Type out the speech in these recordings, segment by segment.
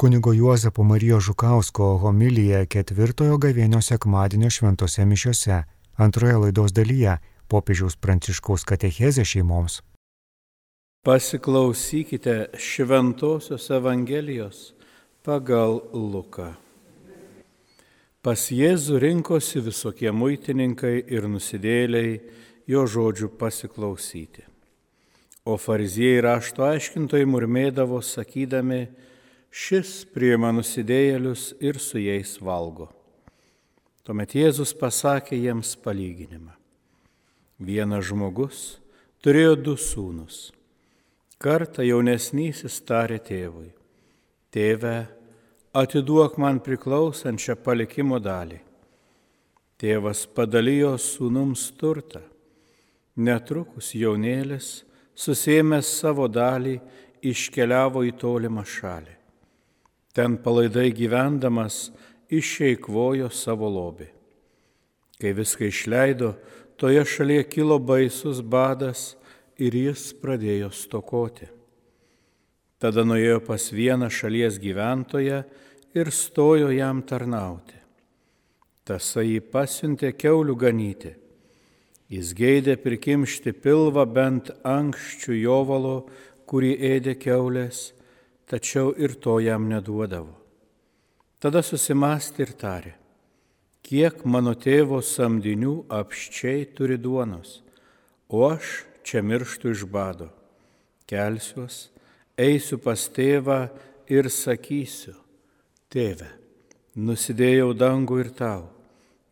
Kunigo Juozapo Marijos Žukausko homilija ketvirtojo gavėnio sekmadienio šventose mišiose. Antroje laidos dalyje popiežiaus pranciškaus katechezė šeimoms. Pasiklausykite Šventojios Evangelijos pagal Luką. Pas Jėzų rinkosi visokie muitininkai ir nusidėliai jo žodžių pasiklausyti. O fariziejai rašto aiškintojai murmėdavo sakydami, šis priima nusidėjėlius ir su jais valgo. Tuomet Jėzus pasakė jiems palyginimą. Vienas žmogus turėjo du sūnus. Kartą jaunesnysis tarė tėvui, tėve, atiduok man priklausančią palikimo dalį. Tėvas padalijo sūnums turtą. Netrukus jaunėlis, susėmęs savo dalį, iškeliavo į tolimą šalį. Ten palaidai gyvendamas išeikvojo savo lobį. Kai viską išleido, toje šalyje kilo baisus badas ir jis pradėjo stokoti. Tada nuėjo pas vieną šalies gyventoją ir stojo jam tarnauti. Tasai jį pasiuntė keulių ganyti. Jis geidė prikimšti pilvą bent ankščių jovalo, kurį ėdė keulės, tačiau ir to jam neduodavo. Tada susimastė ir tarė kiek mano tėvo samdinių apščiai turi duonos, o aš čia mirštu iš bado. Kelsiuos, eisiu pas tėvą ir sakysiu, tėve, nusidėjau dangų ir tau,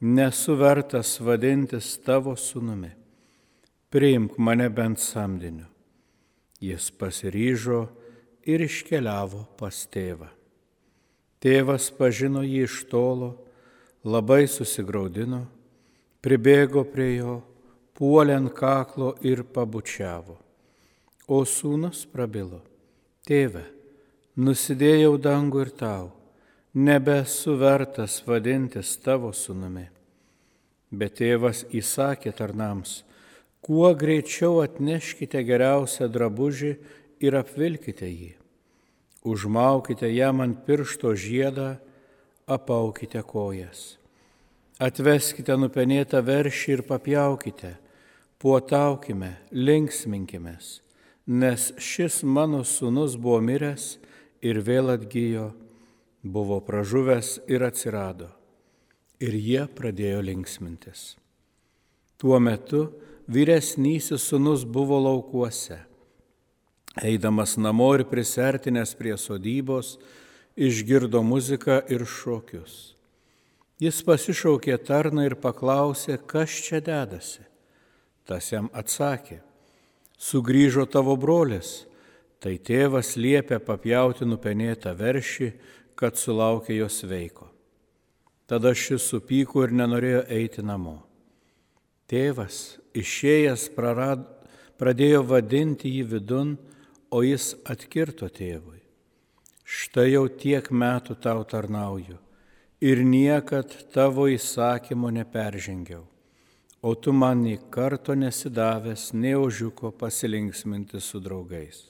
nesu vertas vadintis tavo sunumi, priimk mane bent samdiniu. Jis pasiryžo ir iškeliavo pas tėvą. Tėvas pažino jį iš tolo, labai susigaudino, pribėgo prie jo, puolė ant kaklo ir pabučiavo. O sūnus prabilo, tėve, nusidėjau dangų ir tau, nebesu vertas vadintis tavo sūnumi. Bet tėvas įsakė tarnams, kuo greičiau atneškite geriausią drabužį ir apvilkite jį. Užmaukite jam ant piršto žiedą apaukite kojas. Atveskite nupenėtą veršį ir papjaukite, puotaukime, linksminkimės, nes šis mano sunus buvo miręs ir vėl atgyjo, buvo pražuvęs ir atsirado. Ir jie pradėjo linksmintis. Tuo metu vyresnysis sunus buvo laukuose. Eidamas namo ir prisertinęs prie sodybos, išgirdo muziką ir šokius. Jis pasišaukė tarną ir paklausė, kas čia dedasi. Tas jam atsakė, sugrįžo tavo brolis, tai tėvas liepė papjauti nupenėtą veršį, kad sulaukė jos veiko. Tada šis supyko ir nenorėjo eiti namo. Tėvas, išėjęs, prarad, pradėjo vadinti jį vidun, o jis atkirto tėvui. Štai jau tiek metų tau tarnauju ir niekad tavo įsakymo neperžengiau, o tu man nei karto nesidavęs, nei ožiuko pasilinksminti su draugais.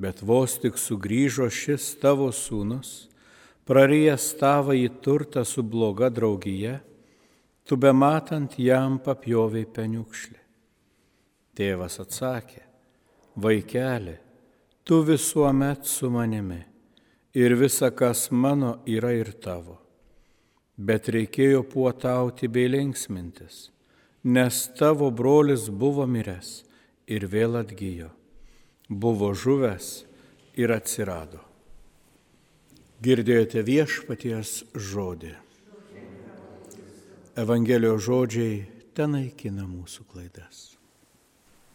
Bet vos tik sugrįžo šis tavo sūnus, prarijęs tavą į turtą su bloga draugija, tu be matant jam papjoviai peniukšlį. Tėvas atsakė, vaikeli, tu visuomet su manimi ir visa, kas mano, yra ir tavo. Bet reikėjo puotauti bei linksmintis, nes tavo brolis buvo miręs ir vėl atgyjo, buvo žuvęs ir atsirado. Girdėjote viešpaties žodį. Evangelijos žodžiai ten naikina mūsų klaidas.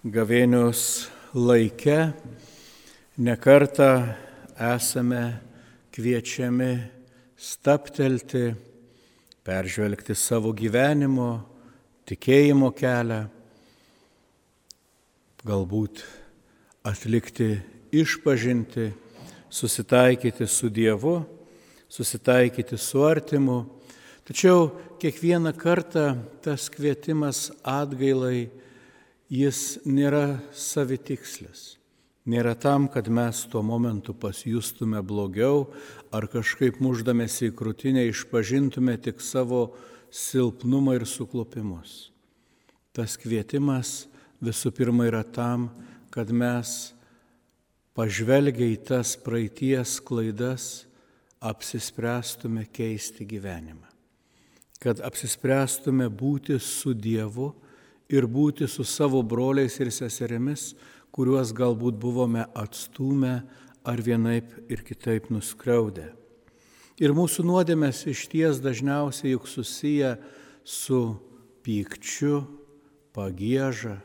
Gavėnios laike Nekartą esame kviečiami staptelti, peržvelgti savo gyvenimo, tikėjimo kelią, galbūt atlikti išpažinti, susitaikyti su Dievu, susitaikyti su artimu. Tačiau kiekvieną kartą tas kvietimas atgailai, jis nėra savitikslis Nėra tam, kad mes tuo momentu pasijustume blogiau ar kažkaip muždamėsi į krūtinę išpažintume tik savo silpnumą ir suklopimus. Tas kvietimas visų pirma yra tam, kad mes pažvelgia į tas praeities klaidas, apsispręstume keisti gyvenimą. Kad apsispręstume būti su Dievu ir būti su savo broliais ir seserimis, kuriuos galbūt buvome atstumę ar vienaip ir kitaip nuskriaudę. Ir mūsų nuodėmės iš ties dažniausiai juk susiję su pykčiu, pagėža,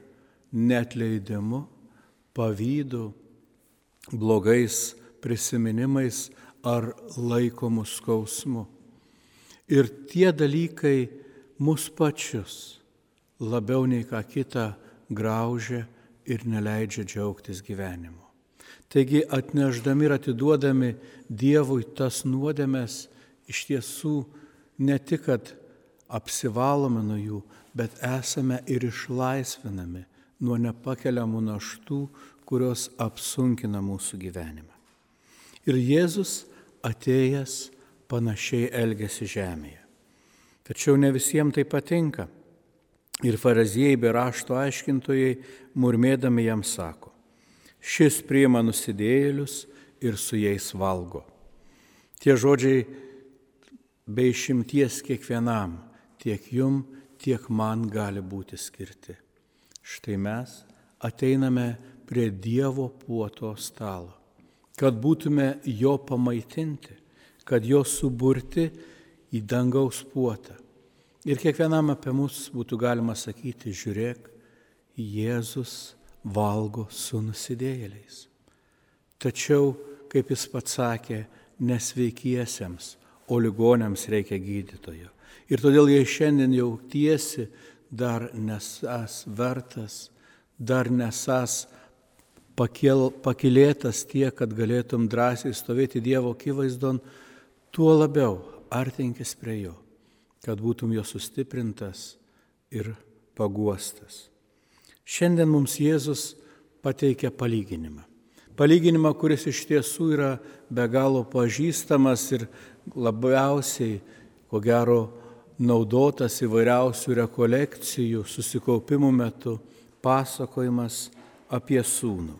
netleidimu, pavydu, blogais prisiminimais ar laikomų skausmu. Ir tie dalykai mus pačius labiau nei ką kitą graužia ir neleidžia džiaugtis gyvenimu. Taigi atneždami ir atiduodami Dievui tas nuodėmės iš tiesų ne tik, kad apsivalome nuo jų, bet esame ir išlaisvinami nuo nepakeliamų naštų, kurios apsunkina mūsų gyvenimą. Ir Jėzus atėjęs panašiai elgesi žemėje. Tačiau ne visiems tai patinka. Ir faraziejai bei rašto aiškintojai murmėdami jam sako, šis priima nusidėjėlius ir su jais valgo. Tie žodžiai be išimties kiekvienam, tiek jum, tiek man gali būti skirti. Štai mes ateiname prie Dievo puoto stalo, kad būtume jo pamaitinti, kad jo suburti į dangaus puotą. Ir kiekvienam apie mus būtų galima sakyti, žiūrėk, Jėzus valgo su nusidėjėliais. Tačiau, kaip jis pats sakė, nesveikiesiems, o ligonėms reikia gydytojo. Ir todėl jei šiandien jau tiesi, dar nesas vertas, dar nesas pakel, pakilėtas tiek, kad galėtum drąsiai stovėti Dievo akivaizdon, tuo labiau artinkis prie jo, kad būtum jo sustiprintas ir paguostas. Šiandien mums Jėzus pateikia palyginimą. Palyginimą, kuris iš tiesų yra be galo pažįstamas ir labiausiai, ko gero, naudotas įvairiausių rekolekcijų, susikaupimų metu, pasakojimas apie sūnų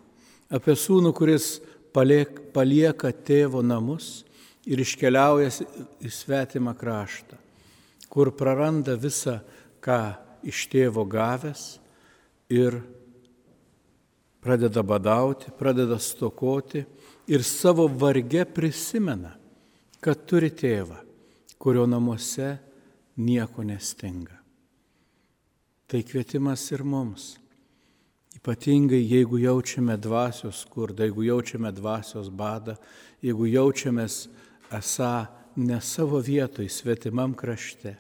apie sūnų, kuris paliek, palieka tėvo namus ir iškeliauja į svetimą kraštą, kur praranda visą, ką iš tėvo gavęs ir pradeda badauti, pradeda stokoti ir savo varge prisimena, kad turi tėvą, kurio namuose nieko nestinga. Tai kvietimas ir mums Ypatingai jeigu jaučiame dvasios skurdą, jeigu jaučiame dvasios badą, jeigu jaučiamės esą ne savo vietoj, svetimam krašte.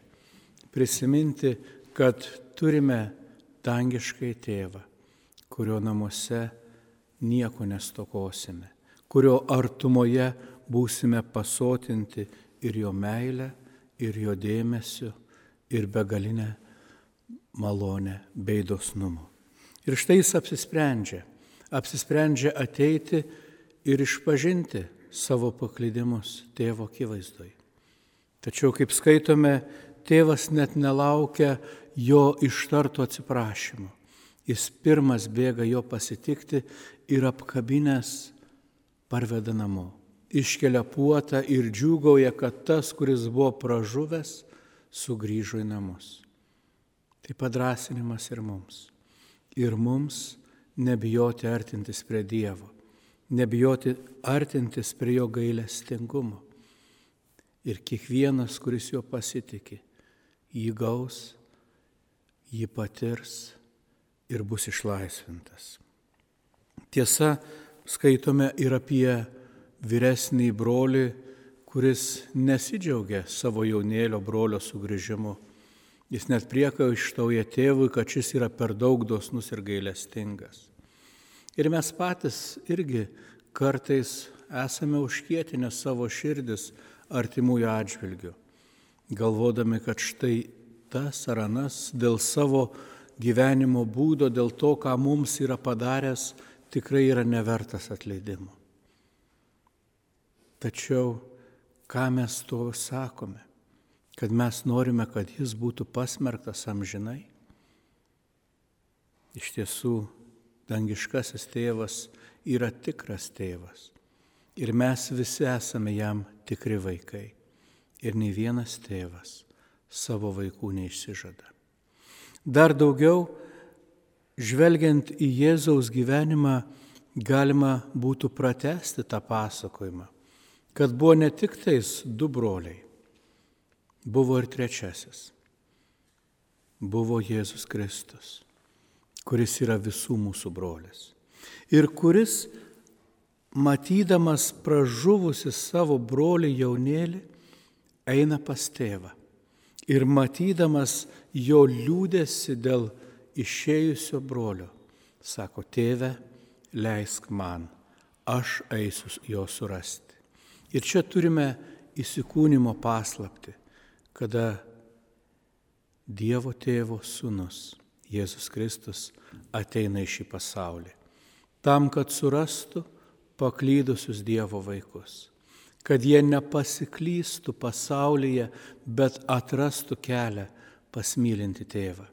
Prisiminti, kad turime dangiškai tėvą, kurio namuose nieko nestokosime, kurio artumoje būsime pasotinti ir jo meilę, ir jo dėmesio, ir begalinę malonę bei dosnumu. Ir štai jis apsisprendžia. Apsisprendžia ateiti ir išpažinti savo paklydimus tėvo akivaizdoj. Tačiau, kaip skaitome, tėvas net nelaukia jo ištarto atsiprašymo. Jis pirmas bėga jo pasitikti ir apkabinės parveda namo. Iškelia puotą ir džiūgauja, kad tas, kuris buvo pražuvęs, sugrįžo į namus. Tai padrasinimas ir mums ir mums nebijoti artintis prie Dievo, nebijoti artintis prie Jo gailestingumo. Ir kiekvienas, kuris jo pasitikė, jį gaus, jį patirs ir bus išlaisvintas. Tiesa, skaitome ir apie vyresnį brolį, kuris nesidžiaugia savo jaunėlio brolio sugrįžimu Jis net priekaištauja tėvui, kad šis yra per daug dosnus ir gailestingas. Ir mes patys irgi kartais esame užkietinę savo širdis artimųjų atžvilgių, galvodami, kad štai tas ar anas dėl savo gyvenimo būdo, dėl to, ką mums yra padaręs, tikrai yra nevertas atleidimo. Tačiau ką mes to sakome? Kad mes norime, kad jis būtų pasmerktas amžinai? Iš tiesų, dangiškasis tėvas yra tikras tėvas. Ir mes visi esame jam tikri vaikai. Ir nei vienas tėvas savo vaikų neišsižada. Dar daugiau, žvelgiant į Jėzaus gyvenimą, galima būtų pratesti tą pasakojimą, kad buvo ne tik tais du broliai, buvo ir trečiasis. Buvo Jėzus Kristus, kuris yra visų mūsų brolis. Ir kuris, matydamas pražuvusi savo brolį jaunėlį, eina pas tėvą ir matydamas jo liūdėsi dėl išėjusio brolio, sako, tėve, leisk man, aš eisiu jo surasti. Ir čia turime įsikūnymo paslapti, kada Dievo tėvo sūnus Jėzus Kristus ateina į šį pasaulį, tam, kad surastų paklydusius Dievo vaikus kad jie nepasiklystų pasaulyje, bet atrastų kelią pas mylinti tėvą.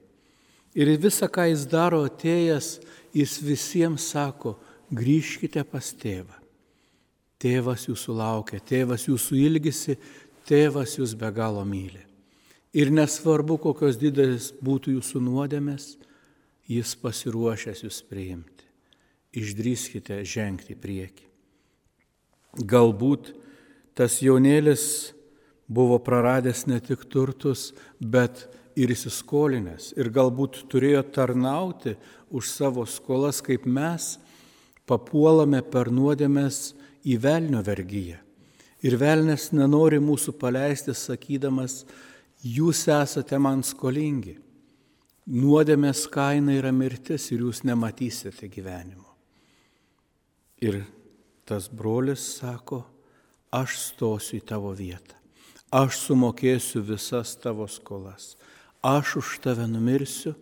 Ir visą, ką jis daro atėjęs, jis visiems sako, grįžkite pas tėvą. Tėvas jūsų laukia, tėvas jūsų ilgisi, tėvas jūs be galo myli. Ir nesvarbu, kokios didelis būtų jūsų nuodėmės, jis pasiruošęs jūs priimti. Išdrįskite žengti į priekį. Galbūt tas jaunėlis buvo praradęs ne tik turtus, bet ir įsiskolinęs ir galbūt turėjo tarnauti už savo skolas, kaip mes papuolame per nuodėmės į velnio vergyją. Ir velnės nenori mūsų paleisti, sakydamas, jūs esate man skolingi. Nuodėmės kaina yra mirtis ir jūs nematysite gyvenimo. Ir tas brolis sako, aš stosiu į tavo vietą, aš sumokėsiu visas tavo skolas, aš už tave numirsiu,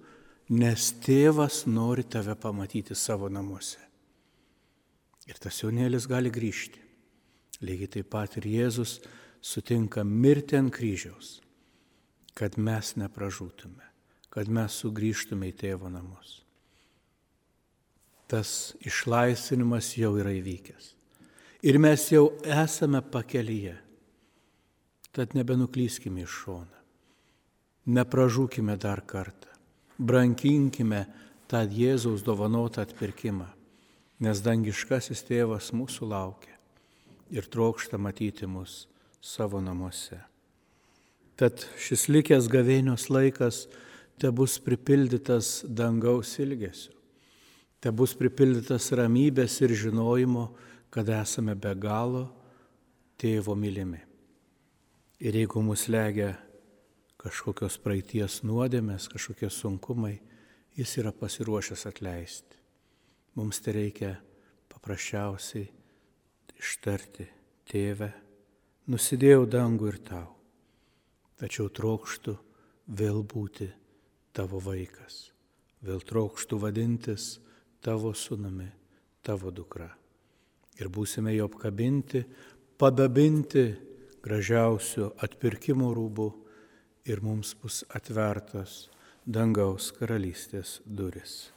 nes tėvas nori tave pamatyti savo namuose. Ir tas jaunėlis gali grįžti. Lygiai taip pat ir Jėzus sutinka mirti ant kryžiaus, kad mes nepražūtume, kad mes sugrįžtume į tėvo namus. Tas išlaisvinimas jau yra įvykęs ir mes jau esame pakelyje. Tad nebenuklyskime iš šoną. Nepražūkime dar kartą. Brankinkime tą Jėzaus dovanotą atpirkimą, nes dangiškasis tėvas mūsų laukia ir trokšta matyti mus savo namuose. Tad šis likęs gavėnios laikas te bus pripildytas dangaus ilgesiu, te bus pripildytas ramybės ir žinojimo, kad esame be galo tėvo mylimi. Ir jeigu mus legia kažkokios praeities nuodėmės, kažkokie sunkumai, jis yra pasiruošęs atleisti. Mums tai reikia paprasčiausiai ištarti, tėve, nusidėjau dangų ir tau, tačiau trokštų vėl būti tavo vaikas, vėl trokštų vadintis tavo sunami, tavo dukra ir būsime jo apkabinti, padabinti gražiausių atpirkimo rūbų ir mums bus atvertos dangaus karalystės duris.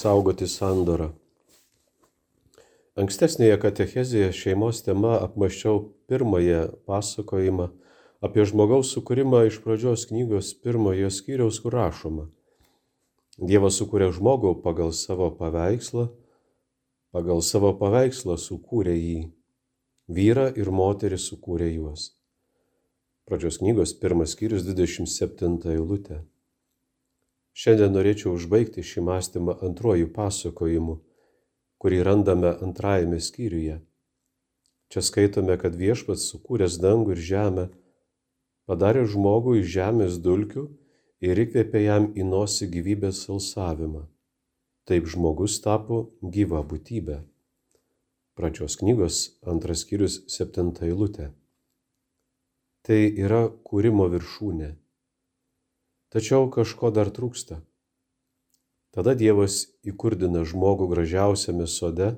Išsaugoti sandorą. Ankstesnėje katechezėje šeimos tema apmaščiau pirmąją pasakojimą apie žmogaus sukūrimą iš pradžios knygos pirmojo skyriaus, kur rašoma. Dievas sukūrė žmogų pagal savo paveikslą, pagal savo paveikslą sukūrė jį, vyrą ir moterį sukūrė juos. Pradžios knygos pirmas skyrius 27 eilutė. Šiandien norėčiau užbaigti šį mąstymą antrojų pasakojimu, kurį randame antrajame skyriuje. Čia skaitome, kad viešpats sukūręs dangų ir žemę, padarė žmogų iš žemės dulkių ir įkvėpė jam į nosį gyvybės salsavimą. Taip žmogus tapo gyva būtybė. Pradžios knygos antras skyrius septinta eilutė. Tai yra kūrimo viršūnė Tačiau kažko dar trūksta. Tada Dievas įkurdina žmogų gražiausiame sode,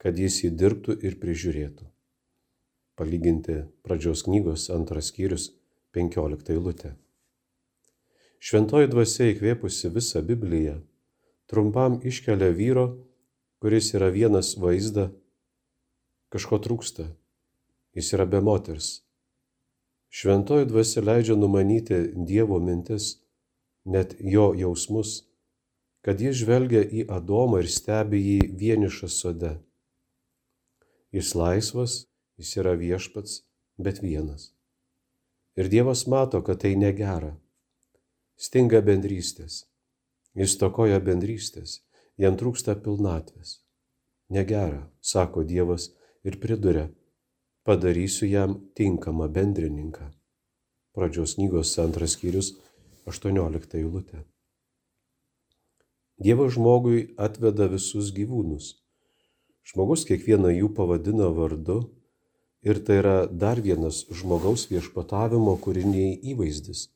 kad jis jį dirbtų ir prižiūrėtų. Palyginti pradžios knygos antras skyrius 15 eilutė. Šventoji dvasia įkvėpusi visą Bibliją, trumpam iškelia vyro, kuris yra vienas vaizdą, kažko trūksta, jis yra be moters, Šventoji dvasia leidžia numanyti Dievo mintis, net jo jausmus, kad jis žvelgia į Adomą ir stebi jį vienišą sode. Jis laisvas, jis yra viešpats, bet vienas. Ir Dievas mato, kad tai negera. Stinga bendrystės. Jis tokoja bendrystės, jam trūksta pilnatvės. Negera, sako Dievas ir priduria, padarysiu jam tinkamą bendrininką. Pradžios knygos antras skyrius 18 eilutė. Dievas žmogui atveda visus gyvūnus. Žmogus kiekvieną jų pavadina vardu ir tai yra dar vienas žmogaus viešpatavimo kūriniai įvaizdis.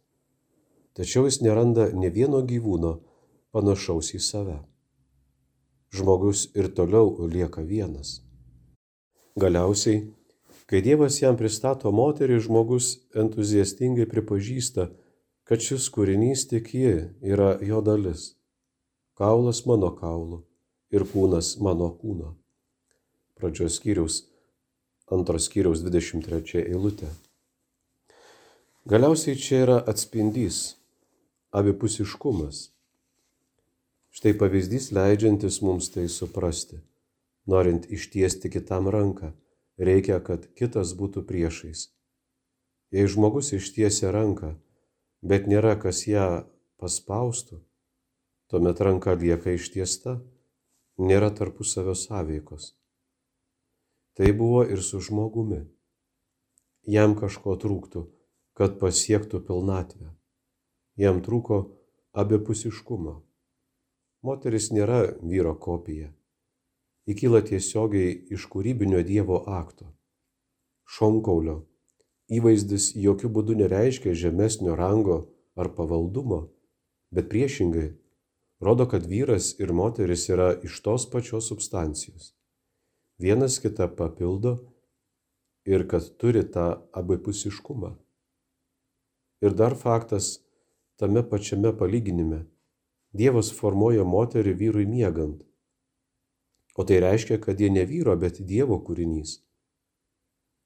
Tačiau jis neranda ne vieno gyvūno panašaus į save. Žmogus ir toliau lieka vienas. Galiausiai Kai Dievas jam pristato moterį, žmogus entuziastingai pripažįsta, kad šis kūrinys tik ji yra jo dalis. Kaulas mano kaulų ir kūnas mano kūno. Pradžios skyriaus, antros skyriaus 23 eilutė. Galiausiai čia yra atspindys, abipusiškumas. Štai pavyzdys leidžiantis mums tai suprasti, norint ištiesti kitam ranką reikia, kad kitas būtų priešais. Jei žmogus ištiesia ranką, bet nėra kas ją paspaustų, tuomet ranka lieka ištiesta, nėra tarpusavio sąveikos. Tai buvo ir su žmogumi. Jam kažko trūktų, kad pasiektų pilnatvę. Jam trūko abipusiškumo. Moteris nėra vyro kopija įkyla tiesiogiai iš kūrybinio Dievo akto. Šonkaulio įvaizdis jokių būdų nereiškia žemesnio rango ar pavaldumo, bet priešingai rodo, kad vyras ir moteris yra iš tos pačios substancijos. Vienas kitą papildo ir kad turi tą abipusiškumą. Ir dar faktas tame pačiame palyginime. Dievas formuoja moterį vyrui miegant O tai reiškia, kad jie ne vyro, bet Dievo kūrinys.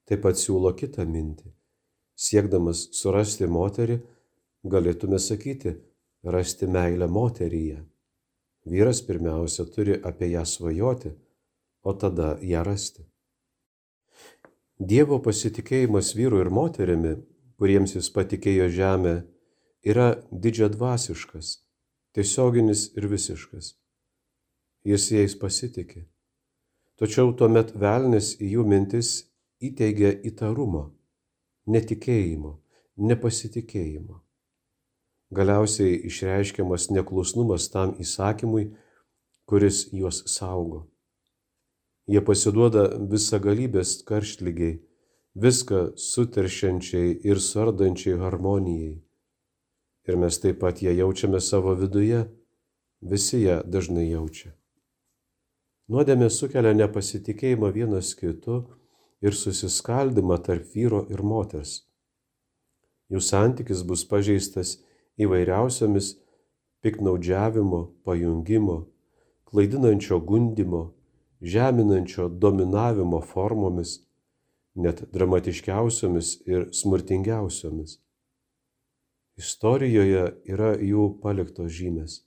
Taip pat siūlo kitą mintį. Siekdamas surasti moterį, galėtume sakyti, rasti meilę moteryje. Vyras pirmiausia turi apie ją svajoti, o tada ją rasti. Dievo pasitikėjimas vyru ir moterimi, kuriems jis patikėjo žemę, yra didžiadvasiškas, tiesioginis ir visiškas jis jais pasitikė. Tačiau tuomet velnis į jų mintis įteigia įtarumo, netikėjimo, nepasitikėjimo. Galiausiai išreiškiamas neklusnumas tam įsakymui, kuris juos saugo. Jie pasiduoda visagalybės karštlygiai, viską suteršiančiai ir sardančiai harmonijai. Ir mes taip pat ją jaučiame savo viduje, visi ją dažnai jaučia. Nuodėmė sukelia nepasitikėjimą vienas kitu ir susiskaldimą tarp vyro ir moters. Jų santykis bus pažeistas įvairiausiamis piknaudžiavimo, pajungimo, klaidinančio gundimo, žeminančio dominavimo formomis, net dramatiškiausiomis ir smurtingiausiomis. Istorijoje yra jų paliktos žymės.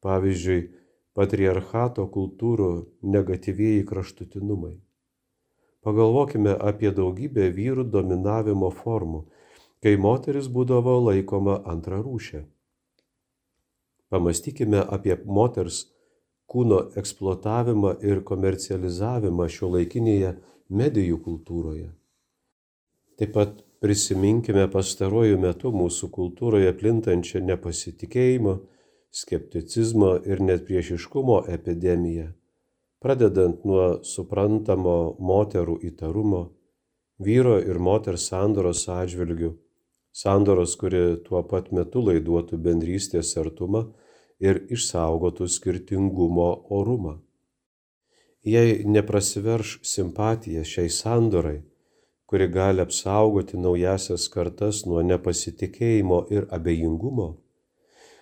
Pavyzdžiui, patriarchato kultūrų negatyvieji kraštutinumai. Pagalvokime apie daugybę vyrų dominavimo formų, kai moteris būdavo laikoma antrarūšė. Pamastykime apie moters kūno eksploatavimą ir komercializavimą šio laikinėje medijų kultūroje. Taip pat prisiminkime pastaruoju metu mūsų kultūroje plintančią nepasitikėjimo, skepticizmo ir net priešiškumo epidemiją pradedant nuo suprantamo moterų įtarumo, vyro ir moters sandoros atžvilgių, sandoros, kuri tuo pat metu laiduotų bendrystės artumą ir išsaugotų skirtingumo orumą. Jei neprasiverš simpatija šiai sandorai, kuri gali apsaugoti naujasias kartas nuo nepasitikėjimo ir abejingumo,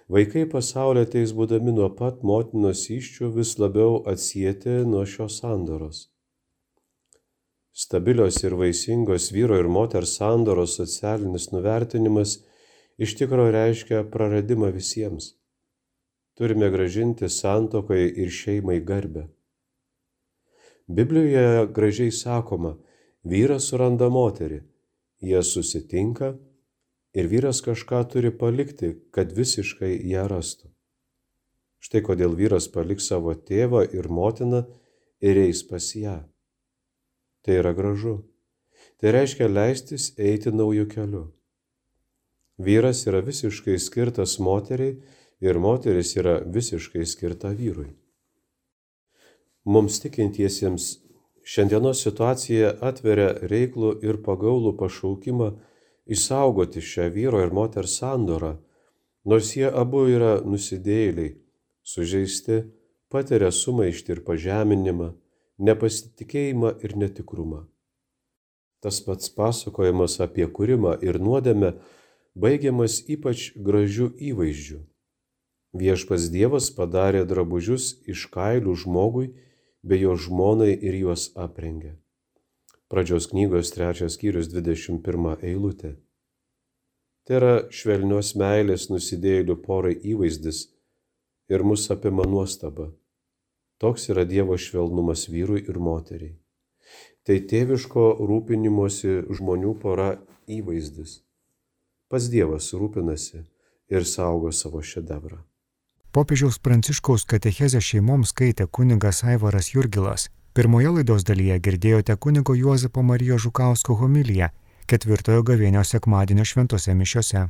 Vaikai pasaulio ateis būdami nuo pat motinos iščių vis labiau atsijėti nuo šios sandoros. Stabilios ir vaisingos vyro ir moters sandoros socialinis nuvertinimas iš tikrųjų reiškia praradimą visiems. Turime gražinti santokai ir šeimai garbę. Biblijoje gražiai sakoma, vyras suranda moterį, jie susitinka ir vyras kažką turi palikti, kad visiškai ją rastų. Štai kodėl vyras paliks savo tėvą ir motiną ir eis pas ją. Tai yra gražu. Tai reiškia leistis eiti naujų kelių. Vyras yra visiškai skirtas moteriai ir moteris yra visiškai skirta vyrui. Mums tikintiesiems šiandienos situacija atveria reiklų ir pagaulų pašaukimą išsaugoti šią vyro ir moters sandorą, nors jie abu yra nusidėjėliai, sužeisti, patiria sumaištį ir pažeminimą, nepasitikėjimą ir netikrumą. Tas pats pasakojimas apie kūrimą ir nuodėmę baigiamas ypač gražių įvaizdžių. Viešpas Dievas padarė drabužius iš kailių žmogui bei jo žmonai ir juos aprengė. Pradžios knygos trečias skyrius 21 eilutė. Tai yra švelnios meilės nusidėjėlių porai įvaizdis ir mus apima nuostaba. Toks yra Dievo švelnumas vyrui ir moteriai. Tai tėviško rūpinimuosi žmonių pora įvaizdis. Pas Dievas rūpinasi ir saugo savo šedevrą. Popiežiaus Pranciškaus katechezę šeimoms skaitė kunigas Aivaras Jurgilas Pirmoje laidos dalyje girdėjote kunigo Juozapo Marijos Žukausko homiliją ketvirtojo gavėnio sekmadienio šventose mišiose.